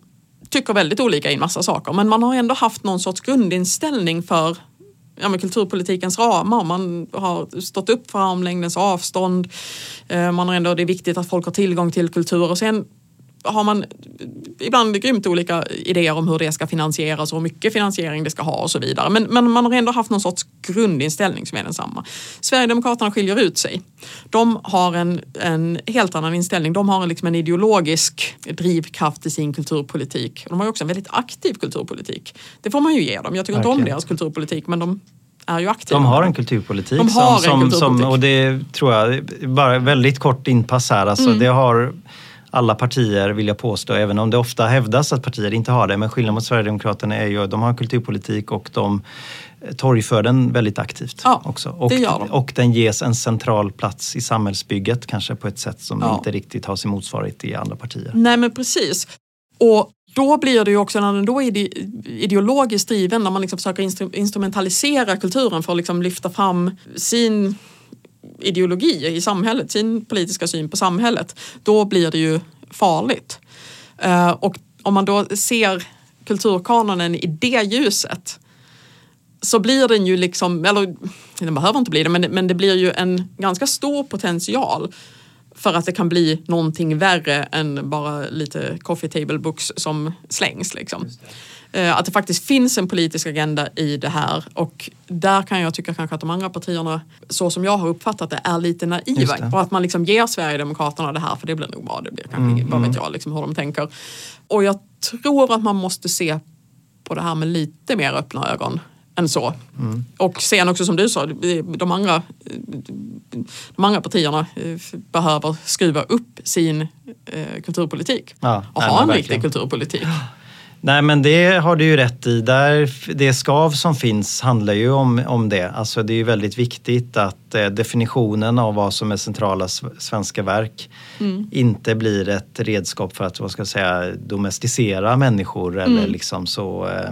tycker väldigt olika i en massa saker, men man har ändå haft någon sorts grundinställning för ja, men kulturpolitikens ramar. Man har stått upp för armlängdens avstånd. Eh, man har ändå, det är viktigt att folk har tillgång till kultur och sen har man ibland grymt olika idéer om hur det ska finansieras och hur mycket finansiering det ska ha och så vidare. Men, men man har ändå haft någon sorts grundinställning som är densamma. Sverigedemokraterna skiljer ut sig. De har en, en helt annan inställning. De har liksom en ideologisk drivkraft i sin kulturpolitik. De har också en väldigt aktiv kulturpolitik. Det får man ju ge dem. Jag tycker Verkligen. inte om deras kulturpolitik men de är ju aktiva. De har en kulturpolitik. De har som, en kulturpolitik. Som, och det tror jag, bara väldigt kort inpass här, alltså mm. det har alla partier vill jag påstå, även om det ofta hävdas att partier inte har det. Men skillnaden mot Sverigedemokraterna är ju att de har kulturpolitik och de torgför den väldigt aktivt. Ja, också. Och, det gör de. och den ges en central plats i samhällsbygget, kanske på ett sätt som ja. inte riktigt har sin motsvarighet i andra partier. Nej men precis. Och då blir det ju också, när den då är ideologiskt driven, när man liksom försöker instrumentalisera kulturen för att liksom lyfta fram sin ideologi i samhället, sin politiska syn på samhället, då blir det ju farligt. Eh, och om man då ser kulturkanonen i det ljuset så blir den ju liksom, eller den behöver inte bli det, men, men det blir ju en ganska stor potential för att det kan bli någonting värre än bara lite coffee table books som slängs. Liksom. Eh, att det faktiskt finns en politisk agenda i det här och där kan jag tycka kanske att de andra partierna, så som jag har uppfattat det, är lite naiva. Och att man liksom ger Sverigedemokraterna det här för det blir nog bra, det blir kanske mm, vad vet mm. jag liksom hur de tänker. Och jag tror att man måste se på det här med lite mer öppna ögon än så. Mm. Och sen också som du sa, de andra, de andra partierna eh, behöver skruva upp sin eh, kulturpolitik ja, och ha en riktig kulturpolitik. Nej men det har du ju rätt i. Där, det skav som finns handlar ju om, om det. Alltså det är ju väldigt viktigt att eh, definitionen av vad som är centrala svenska verk mm. inte blir ett redskap för att vad ska jag säga, domesticera människor eller mm. liksom så eh,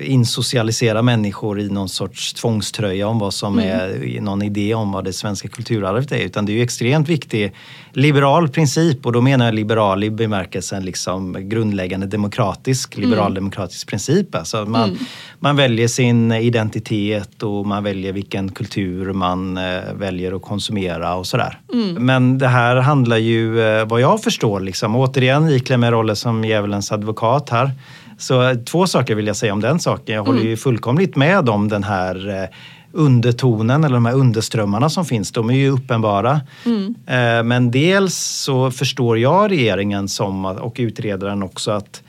insocialisera människor i någon sorts tvångströja om vad som mm. är någon idé om vad det svenska kulturarvet är. Utan det är ju extremt viktig liberal princip och då menar jag liberal i bemärkelsen liksom grundläggande demokratisk, mm. liberal demokratisk princip. Alltså man, mm. man väljer sin identitet och man väljer vilken kultur man eh, väljer att konsumera och sådär. Mm. Men det här handlar ju, eh, vad jag förstår, liksom, återigen iklämmer rollen som djävulens advokat här så två saker vill jag säga om den saken. Jag håller mm. ju fullkomligt med om den här eh, undertonen eller de här underströmmarna som finns. De är ju uppenbara. Mm. Eh, men dels så förstår jag regeringen som, och utredaren också att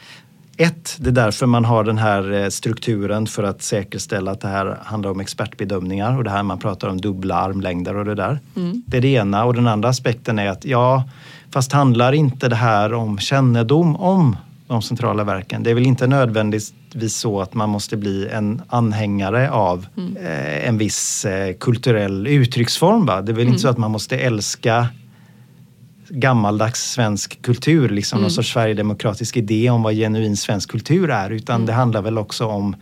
ett, det är därför man har den här eh, strukturen för att säkerställa att det här handlar om expertbedömningar och det här man pratar om dubbla armlängder och det där. Mm. Det är det ena och den andra aspekten är att ja, fast handlar inte det här om kännedom om de centrala verken. Det är väl inte nödvändigtvis så att man måste bli en anhängare av mm. eh, en viss eh, kulturell uttrycksform. Va? Det är väl mm. inte så att man måste älska gammaldags svensk kultur, liksom mm. någon sorts sverigedemokratisk idé om vad genuin svensk kultur är, utan mm. det handlar väl också om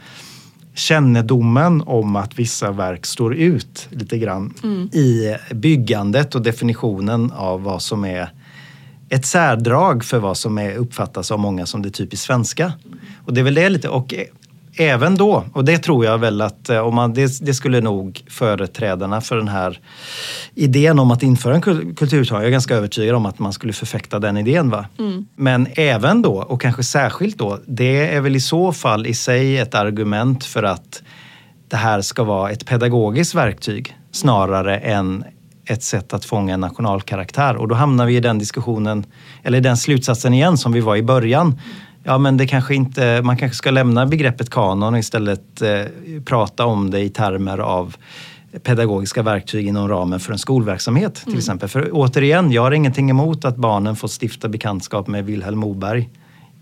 kännedomen om att vissa verk står ut lite grann mm. i byggandet och definitionen av vad som är ett särdrag för vad som är, uppfattas av många som det typiskt svenska. Och det är väl det lite, och även då, och det tror jag väl att eh, om man, det, det, skulle nog företrädarna för den här idén om att införa en kulturtag, jag är ganska övertygad om att man skulle förfäkta den idén. Va? Mm. Men även då, och kanske särskilt då, det är väl i så fall i sig ett argument för att det här ska vara ett pedagogiskt verktyg snarare än ett sätt att fånga en nationalkaraktär. Och då hamnar vi i den diskussionen, eller den slutsatsen igen som vi var i början. Ja, men det kanske inte, man kanske ska lämna begreppet kanon och istället eh, prata om det i termer av pedagogiska verktyg inom ramen för en skolverksamhet till mm. exempel. För återigen, jag har ingenting emot att barnen får stifta bekantskap med Vilhelm Moberg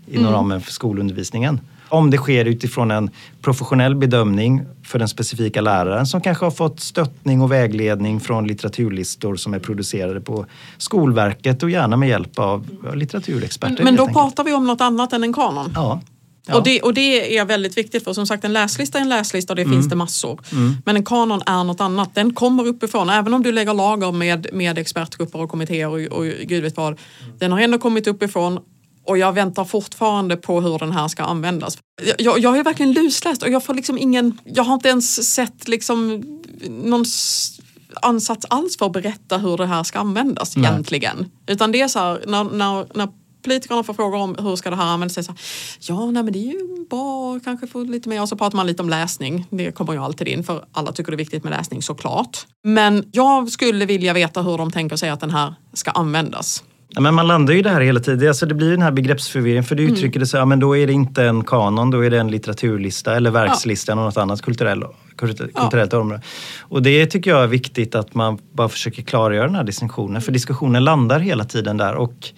inom mm. ramen för skolundervisningen. Om det sker utifrån en professionell bedömning för den specifika läraren som kanske har fått stöttning och vägledning från litteraturlistor som är producerade på Skolverket och gärna med hjälp av litteraturexperter. Men, men då pratar vi om något annat än en kanon? Ja. Ja. Och, det, och det är väldigt viktigt för som sagt en läslista är en läslista och det mm. finns det massor. Mm. Men en kanon är något annat. Den kommer uppifrån. Även om du lägger lager med, med expertgrupper och kommittéer och, och gud vet vad. Den har ändå kommit uppifrån och jag väntar fortfarande på hur den här ska användas. Jag, jag är verkligen lusläst och jag får liksom ingen, jag har inte ens sett liksom någon ansats alls för att berätta hur det här ska användas Nej. egentligen. Utan det är så här, när, när, när politikerna får frågor om hur ska det här användas. Så här, ja, nej, men det är ju bra, kanske få lite mer. Och så pratar man lite om läsning. Det kommer ju alltid in för alla tycker det är viktigt med läsning såklart. Men jag skulle vilja veta hur de tänker sig att den här ska användas. Ja, men man landar ju där hela tiden. Alltså det blir den här begreppsförvirringen. För du mm. uttrycker det så ja, men då är det inte en kanon, då är det en litteraturlista eller verkslista ja. eller något annat kulturellt kulturellt ja. område. Och det tycker jag är viktigt att man bara försöker klargöra den här distinktionen. För diskussionen landar hela tiden där. Och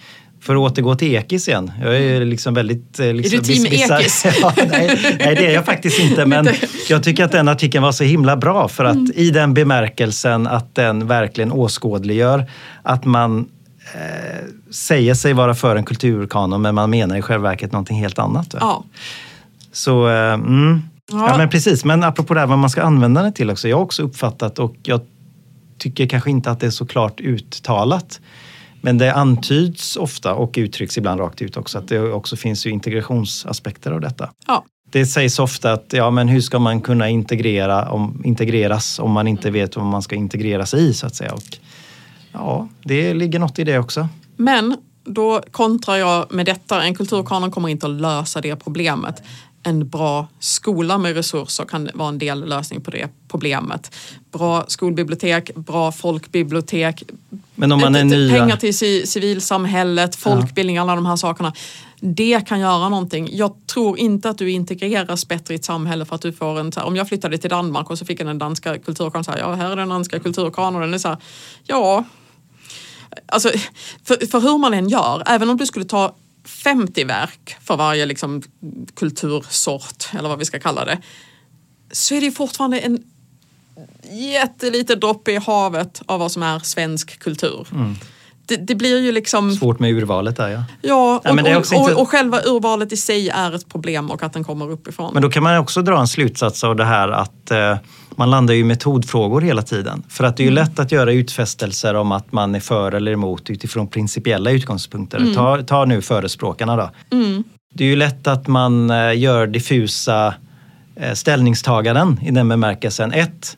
för att återgå till Ekis igen. Jag är liksom väldigt... Liksom, är du team Ekis? ja, nej, nej, det är jag faktiskt inte. Men jag tycker att den artikeln var så himla bra för att mm. i den bemärkelsen att den verkligen åskådliggör att man eh, säger sig vara för en kulturkanon men man menar i själva verket någonting helt annat. Ja. Så, eh, mm. ja. ja. men precis. Men apropå det här vad man ska använda den till också. Jag har också uppfattat och jag tycker kanske inte att det är så klart uttalat. Men det antyds ofta och uttrycks ibland rakt ut också att det också finns ju integrationsaspekter av detta. Ja. Det sägs ofta att ja, men hur ska man kunna integrera om, integreras om man inte vet vad man ska integreras i så att säga. Och Ja, det ligger något i det också. Men då kontrar jag med detta, en kulturkanon kommer inte att lösa det problemet. En bra skola med resurser kan vara en del lösning på det problemet. Bra skolbibliotek, bra folkbibliotek, Men om man är nya... pengar till civilsamhället, folkbildning, ja. alla de här sakerna. Det kan göra någonting. Jag tror inte att du integreras bättre i ett samhälle för att du får en... Om jag flyttade till Danmark och så fick jag den danska kulturkanon, så här, ja här är den danska kulturkanonen. Det är så här, ja, Alltså, för, för hur man än gör, även om du skulle ta 50 verk för varje liksom, kultursort, eller vad vi ska kalla det, så är det fortfarande en jätteliten droppe i havet av vad som är svensk kultur. Mm. Det, det, blir ju liksom... Svårt med urvalet där ja. Ja, och, ja, och, inte... och, själva urvalet i sig är ett problem och att den kommer uppifrån. Men då kan man också dra en slutsats av det här att eh, man landar i metodfrågor hela tiden. För att det är ju mm. lätt att göra utfästelser om att man är för eller emot utifrån principiella utgångspunkter. Mm. Ta, ta nu förespråkarna då. Mm. Det är ju lätt att man eh, gör diffusa eh, ställningstaganden i den bemärkelsen. Ett,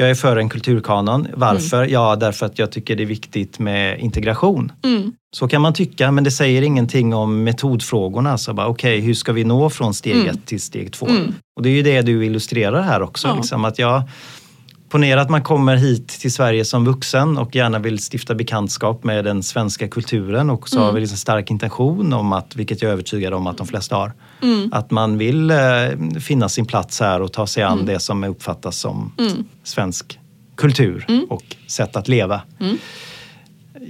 jag är för en kulturkanon. Varför? Mm. Ja, därför att jag tycker det är viktigt med integration. Mm. Så kan man tycka, men det säger ingenting om metodfrågorna. Alltså Okej, okay, hur ska vi nå från steg mm. ett till steg två? Mm. Och det är ju det du illustrerar här också. Ja. Liksom, att jag, ponera att man kommer hit till Sverige som vuxen och gärna vill stifta bekantskap med den svenska kulturen och så mm. har vi liksom stark intention om att, vilket jag är övertygad om att de flesta har, mm. att man vill eh, finna sin plats här och ta sig an mm. det som uppfattas som mm. svensk kultur mm. och sätt att leva. Mm.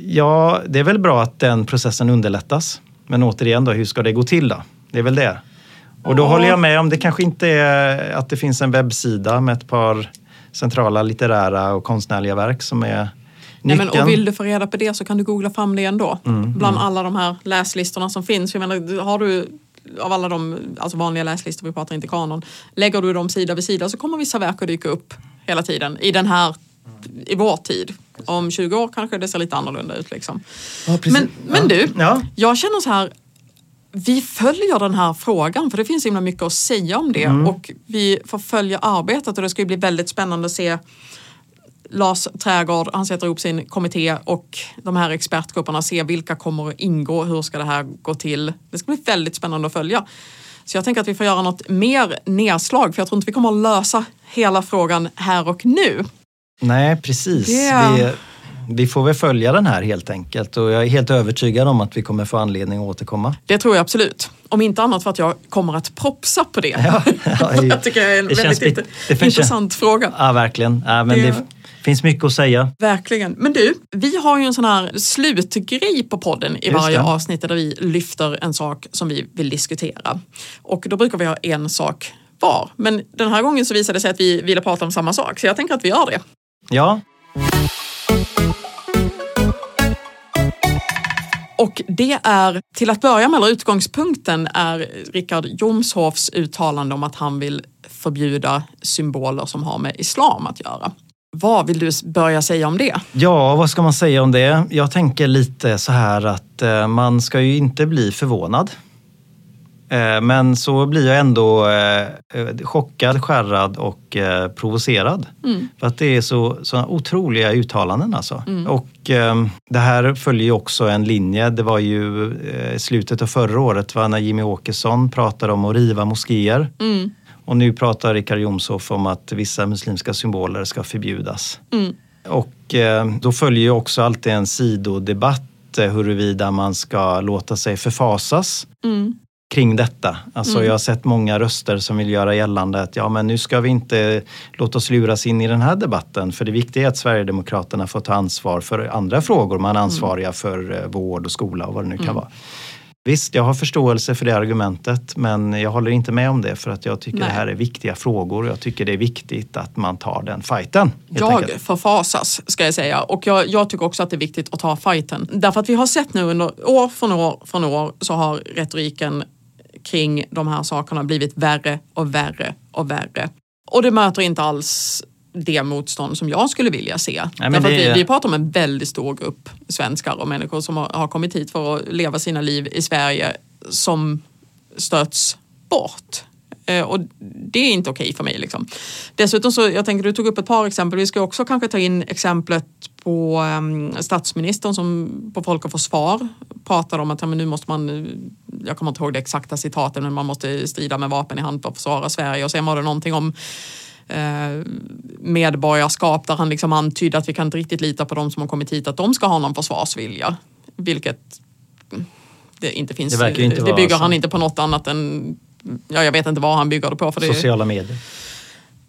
Ja, det är väl bra att den processen underlättas. Men återigen då, hur ska det gå till då? Det är väl det. Och då ja. håller jag med om det kanske inte är att det finns en webbsida med ett par centrala litterära och konstnärliga verk som är Nej, men, och vill du få reda på det så kan du googla fram det ändå. Mm, Bland mm. alla de här läslistorna som finns. Jag menar, har du av alla de alltså vanliga läslistor, vi pratar inte kanon, lägger du dem sida vid sida så kommer vissa verk att dyka upp hela tiden i den här i vår tid. Om 20 år kanske det ser lite annorlunda ut. Liksom. Ja, men, men du, ja. jag känner så här, vi följer den här frågan för det finns himla mycket att säga om det mm. och vi får följa arbetet och det ska bli väldigt spännande att se Lars Trägård, han sätter ihop sin kommitté och de här expertgrupperna, se vilka kommer att ingå, hur ska det här gå till? Det ska bli väldigt spännande att följa. Så jag tänker att vi får göra något mer nedslag för jag tror inte vi kommer att lösa hela frågan här och nu. Nej, precis. Yeah. Vi, vi får väl följa den här helt enkelt och jag är helt övertygad om att vi kommer få anledning att återkomma. Det tror jag absolut. Om inte annat för att jag kommer att propsa på det. Ja, ja, jag tycker det är en det väldigt int det intressant fråga. Ja, verkligen. Ja, men det... det finns mycket att säga. Verkligen. Men du, vi har ju en sån här slutgrej på podden i varje avsnitt där vi lyfter en sak som vi vill diskutera. Och då brukar vi ha en sak var. Men den här gången så visade det sig att vi ville prata om samma sak, så jag tänker att vi gör det. Ja. Och det är, till att börja med, eller utgångspunkten är Richard Jomshofs uttalande om att han vill förbjuda symboler som har med islam att göra. Vad vill du börja säga om det? Ja, vad ska man säga om det? Jag tänker lite så här att eh, man ska ju inte bli förvånad men så blir jag ändå eh, chockad, skärrad och eh, provocerad. Mm. För att det är så, så otroliga uttalanden alltså. Och eh, det här följer ju också en linje. Det var ju eh, slutet av förra året var när Jimmy Åkesson pratade om att riva moskéer. Mm. Och nu pratar Richard Jomshof om att vissa muslimska symboler ska förbjudas. Mm. Och eh, då följer ju också alltid en sidodebatt eh, huruvida man ska låta sig förfasas Mm. Kring detta. Alltså jag har sett många röster som vill göra gällande att ja men nu ska vi inte låta oss luras in i den här debatten för det viktiga är att Sverigedemokraterna får ta ansvar för andra frågor. Man är ansvariga för eh, vård och skola och vad det nu kan vara. Visst, jag har förståelse för det argumentet men jag håller inte med om det för att jag tycker Nej. det här är viktiga frågor och jag tycker det är viktigt att man tar den fighten. Jag enkelt. förfasas ska jag säga och jag, jag tycker också att det är viktigt att ta fighten. Därför att vi har sett nu under år från år från år så har retoriken kring de här sakerna blivit värre och värre och värre. Och det möter inte alls det motstånd som jag skulle vilja se. Därför det- vi, vi pratar om en väldigt stor grupp svenskar och människor som har, har kommit hit för att leva sina liv i Sverige som stöts bort. Eh, och det är inte okej för mig. Liksom. Dessutom så, jag tänker du tog upp ett par exempel. Vi ska också kanske ta in exemplet på um, statsministern som på Folk och Försvar pratade om att ja, men nu måste man, jag kommer inte ihåg det exakta citatet, men man måste strida med vapen i hand för att försvara Sverige. Och sen var det någonting om eh, medborgarskap där han liksom antydde att vi kan inte riktigt lita på de som har kommit hit att de ska ha någon försvarsvilja. Vilket mm, det inte finns. Det inte det bygger så. han inte på något annat än Ja, jag vet inte vad han bygger det på. För det, Sociala medier.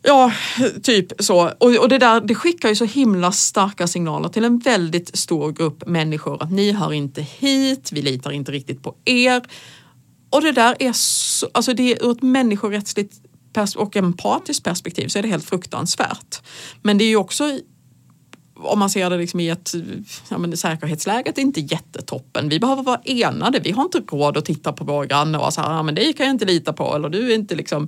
Ja, typ så. Och, och det där det skickar ju så himla starka signaler till en väldigt stor grupp människor att ni hör inte hit, vi litar inte riktigt på er. Och det där är så, alltså det är ur ett människorättsligt och empatiskt perspektiv så är det helt fruktansvärt. Men det är ju också om man ser det liksom i ett, ja men säkerhetsläget är inte jättetoppen. Vi behöver vara enade. Vi har inte råd att titta på våra grannar och säga, ja men det kan jag inte lita på eller du är inte liksom.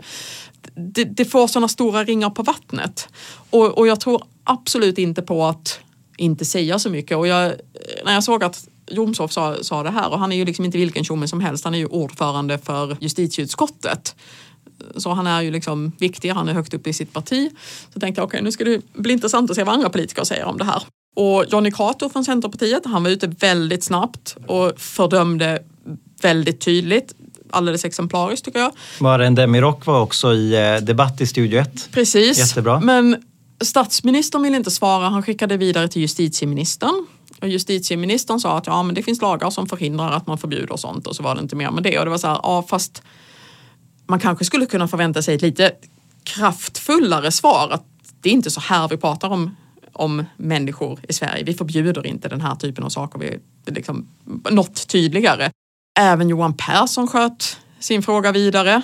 Det, det får sådana stora ringar på vattnet. Och, och jag tror absolut inte på att inte säga så mycket. Och jag, när jag såg att Jomshof sa, sa det här och han är ju liksom inte vilken tjomme som helst. Han är ju ordförande för justitieutskottet. Så han är ju liksom viktig, han är högt upp i sitt parti. Så tänkte jag, okej nu ska det bli intressant att se vad andra politiker säger om det här. Och Johnny Cato från Centerpartiet, han var ute väldigt snabbt och fördömde väldigt tydligt, alldeles exemplariskt tycker jag. Maren Demirok var också i eh, debatt i Studio 1. Precis. Jättebra. Men statsministern ville inte svara, han skickade vidare till justitieministern. Och justitieministern sa att ja, men det finns lagar som förhindrar att man förbjuder sånt och så var det inte mer med det. Och det var så här, ja fast man kanske skulle kunna förvänta sig ett lite kraftfullare svar. Att det är inte så här vi pratar om, om människor i Sverige. Vi förbjuder inte den här typen av saker. Vi liksom något tydligare. Även Johan Persson sköt sin fråga vidare.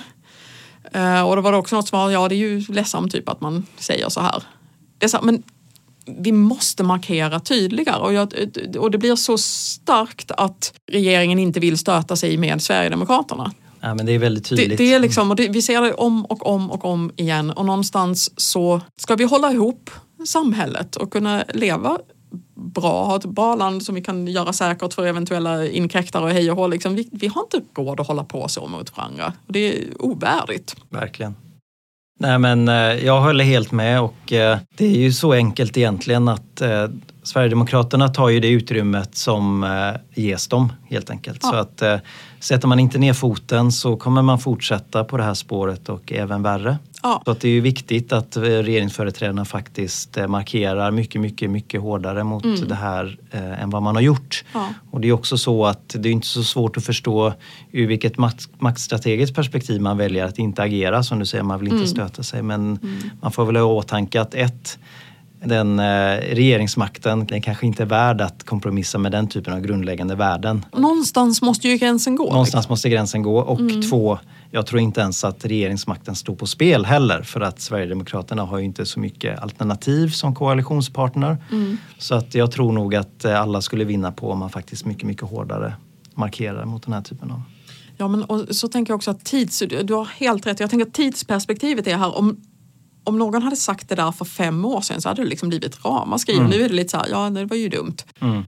Eh, och då var det också något svar, ja det är ju ledsamt typ att man säger så här. Det är så här men vi måste markera tydligare och, jag, och det blir så starkt att regeringen inte vill stöta sig med Sverigedemokraterna. Ja, men det är väldigt Det, tydligt. det är liksom, och det, vi ser det om och om och om igen och någonstans så ska vi hålla ihop samhället och kunna leva bra, ha ett bra land som vi kan göra säkert för eventuella inkräktare och hej och hå. Liksom, vi, vi har inte råd att hålla på så mot varandra. Det är ovärdigt. Verkligen. Nej men eh, jag håller helt med och eh, det är ju så enkelt egentligen att eh, Sverigedemokraterna tar ju det utrymmet som ges dem helt enkelt. Ja. Så att sätter man inte ner foten så kommer man fortsätta på det här spåret och även värre. Ja. Så att det är ju viktigt att eh, regeringsföreträdarna faktiskt eh, markerar mycket, mycket, mycket hårdare mot det här eh, än vad man har gjort. Ja. Och det är också så att det är inte så svårt att förstå ur vilket makt, maktstrategiskt perspektiv man väljer att inte agera. Som du säger, man vill inte stöta sig. Men man får väl ha i åtanke att ett, den eh, regeringsmakten den kanske inte är värd att kompromissa med den typen av grundläggande värden. Någonstans måste ju gränsen gå. Någonstans måste gränsen gå. Och två, jag tror inte ens att regeringsmakten står på spel heller för att Sverigedemokraterna har ju inte så mycket alternativ som koalitionspartner. Så att jag tror nog att eh, alla skulle vinna på om man faktiskt mycket, mycket hårdare markerar mot den här typen av... Ja, men och så tänker jag också att tids, du har helt rätt. Jag tänker att tidsperspektivet är här. Om, om någon hade sagt det där för fem år sedan så hade det liksom blivit ramaskri. Och Nu är det lite så här, ja det var ju dumt. Mm.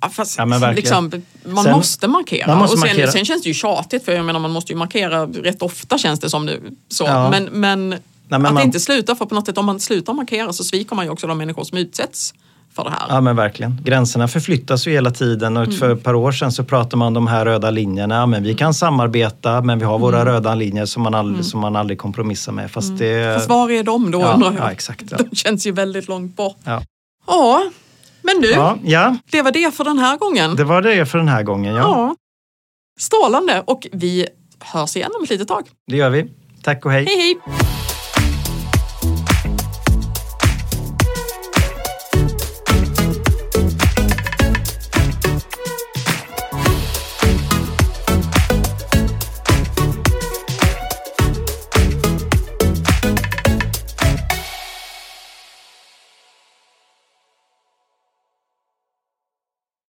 Ja, fast Ja, liksom, man Sen- måste markera. man måste och sen, markera. sen känns det ju tjatigt för jag menar man måste ju markera rätt ofta känns det som nu. Så. Ja. Men, men, men att man- inte sluta för på något sätt om man slutar markera så sviker man ju också de människor som utsätts för det här. Ja men verkligen. Gränserna förflyttas ju hela tiden och för ett par år sedan så pratade man om de här röda linjerna. Men vi kan samarbeta men vi har våra röda linjer som man aldrig, som man aldrig kompromissar med. Fast det... Fast var är de då ja, undrar jag? ja, exakt. Ja. De känns ju väldigt långt bort. Ja. Ja, men du, Ja, ja, det var det för den här gången. det var det för den här gången. Ja, Ja. Strålande och vi hörs igen om ett litet tag. det gör vi. Tack och hej. Hej hej!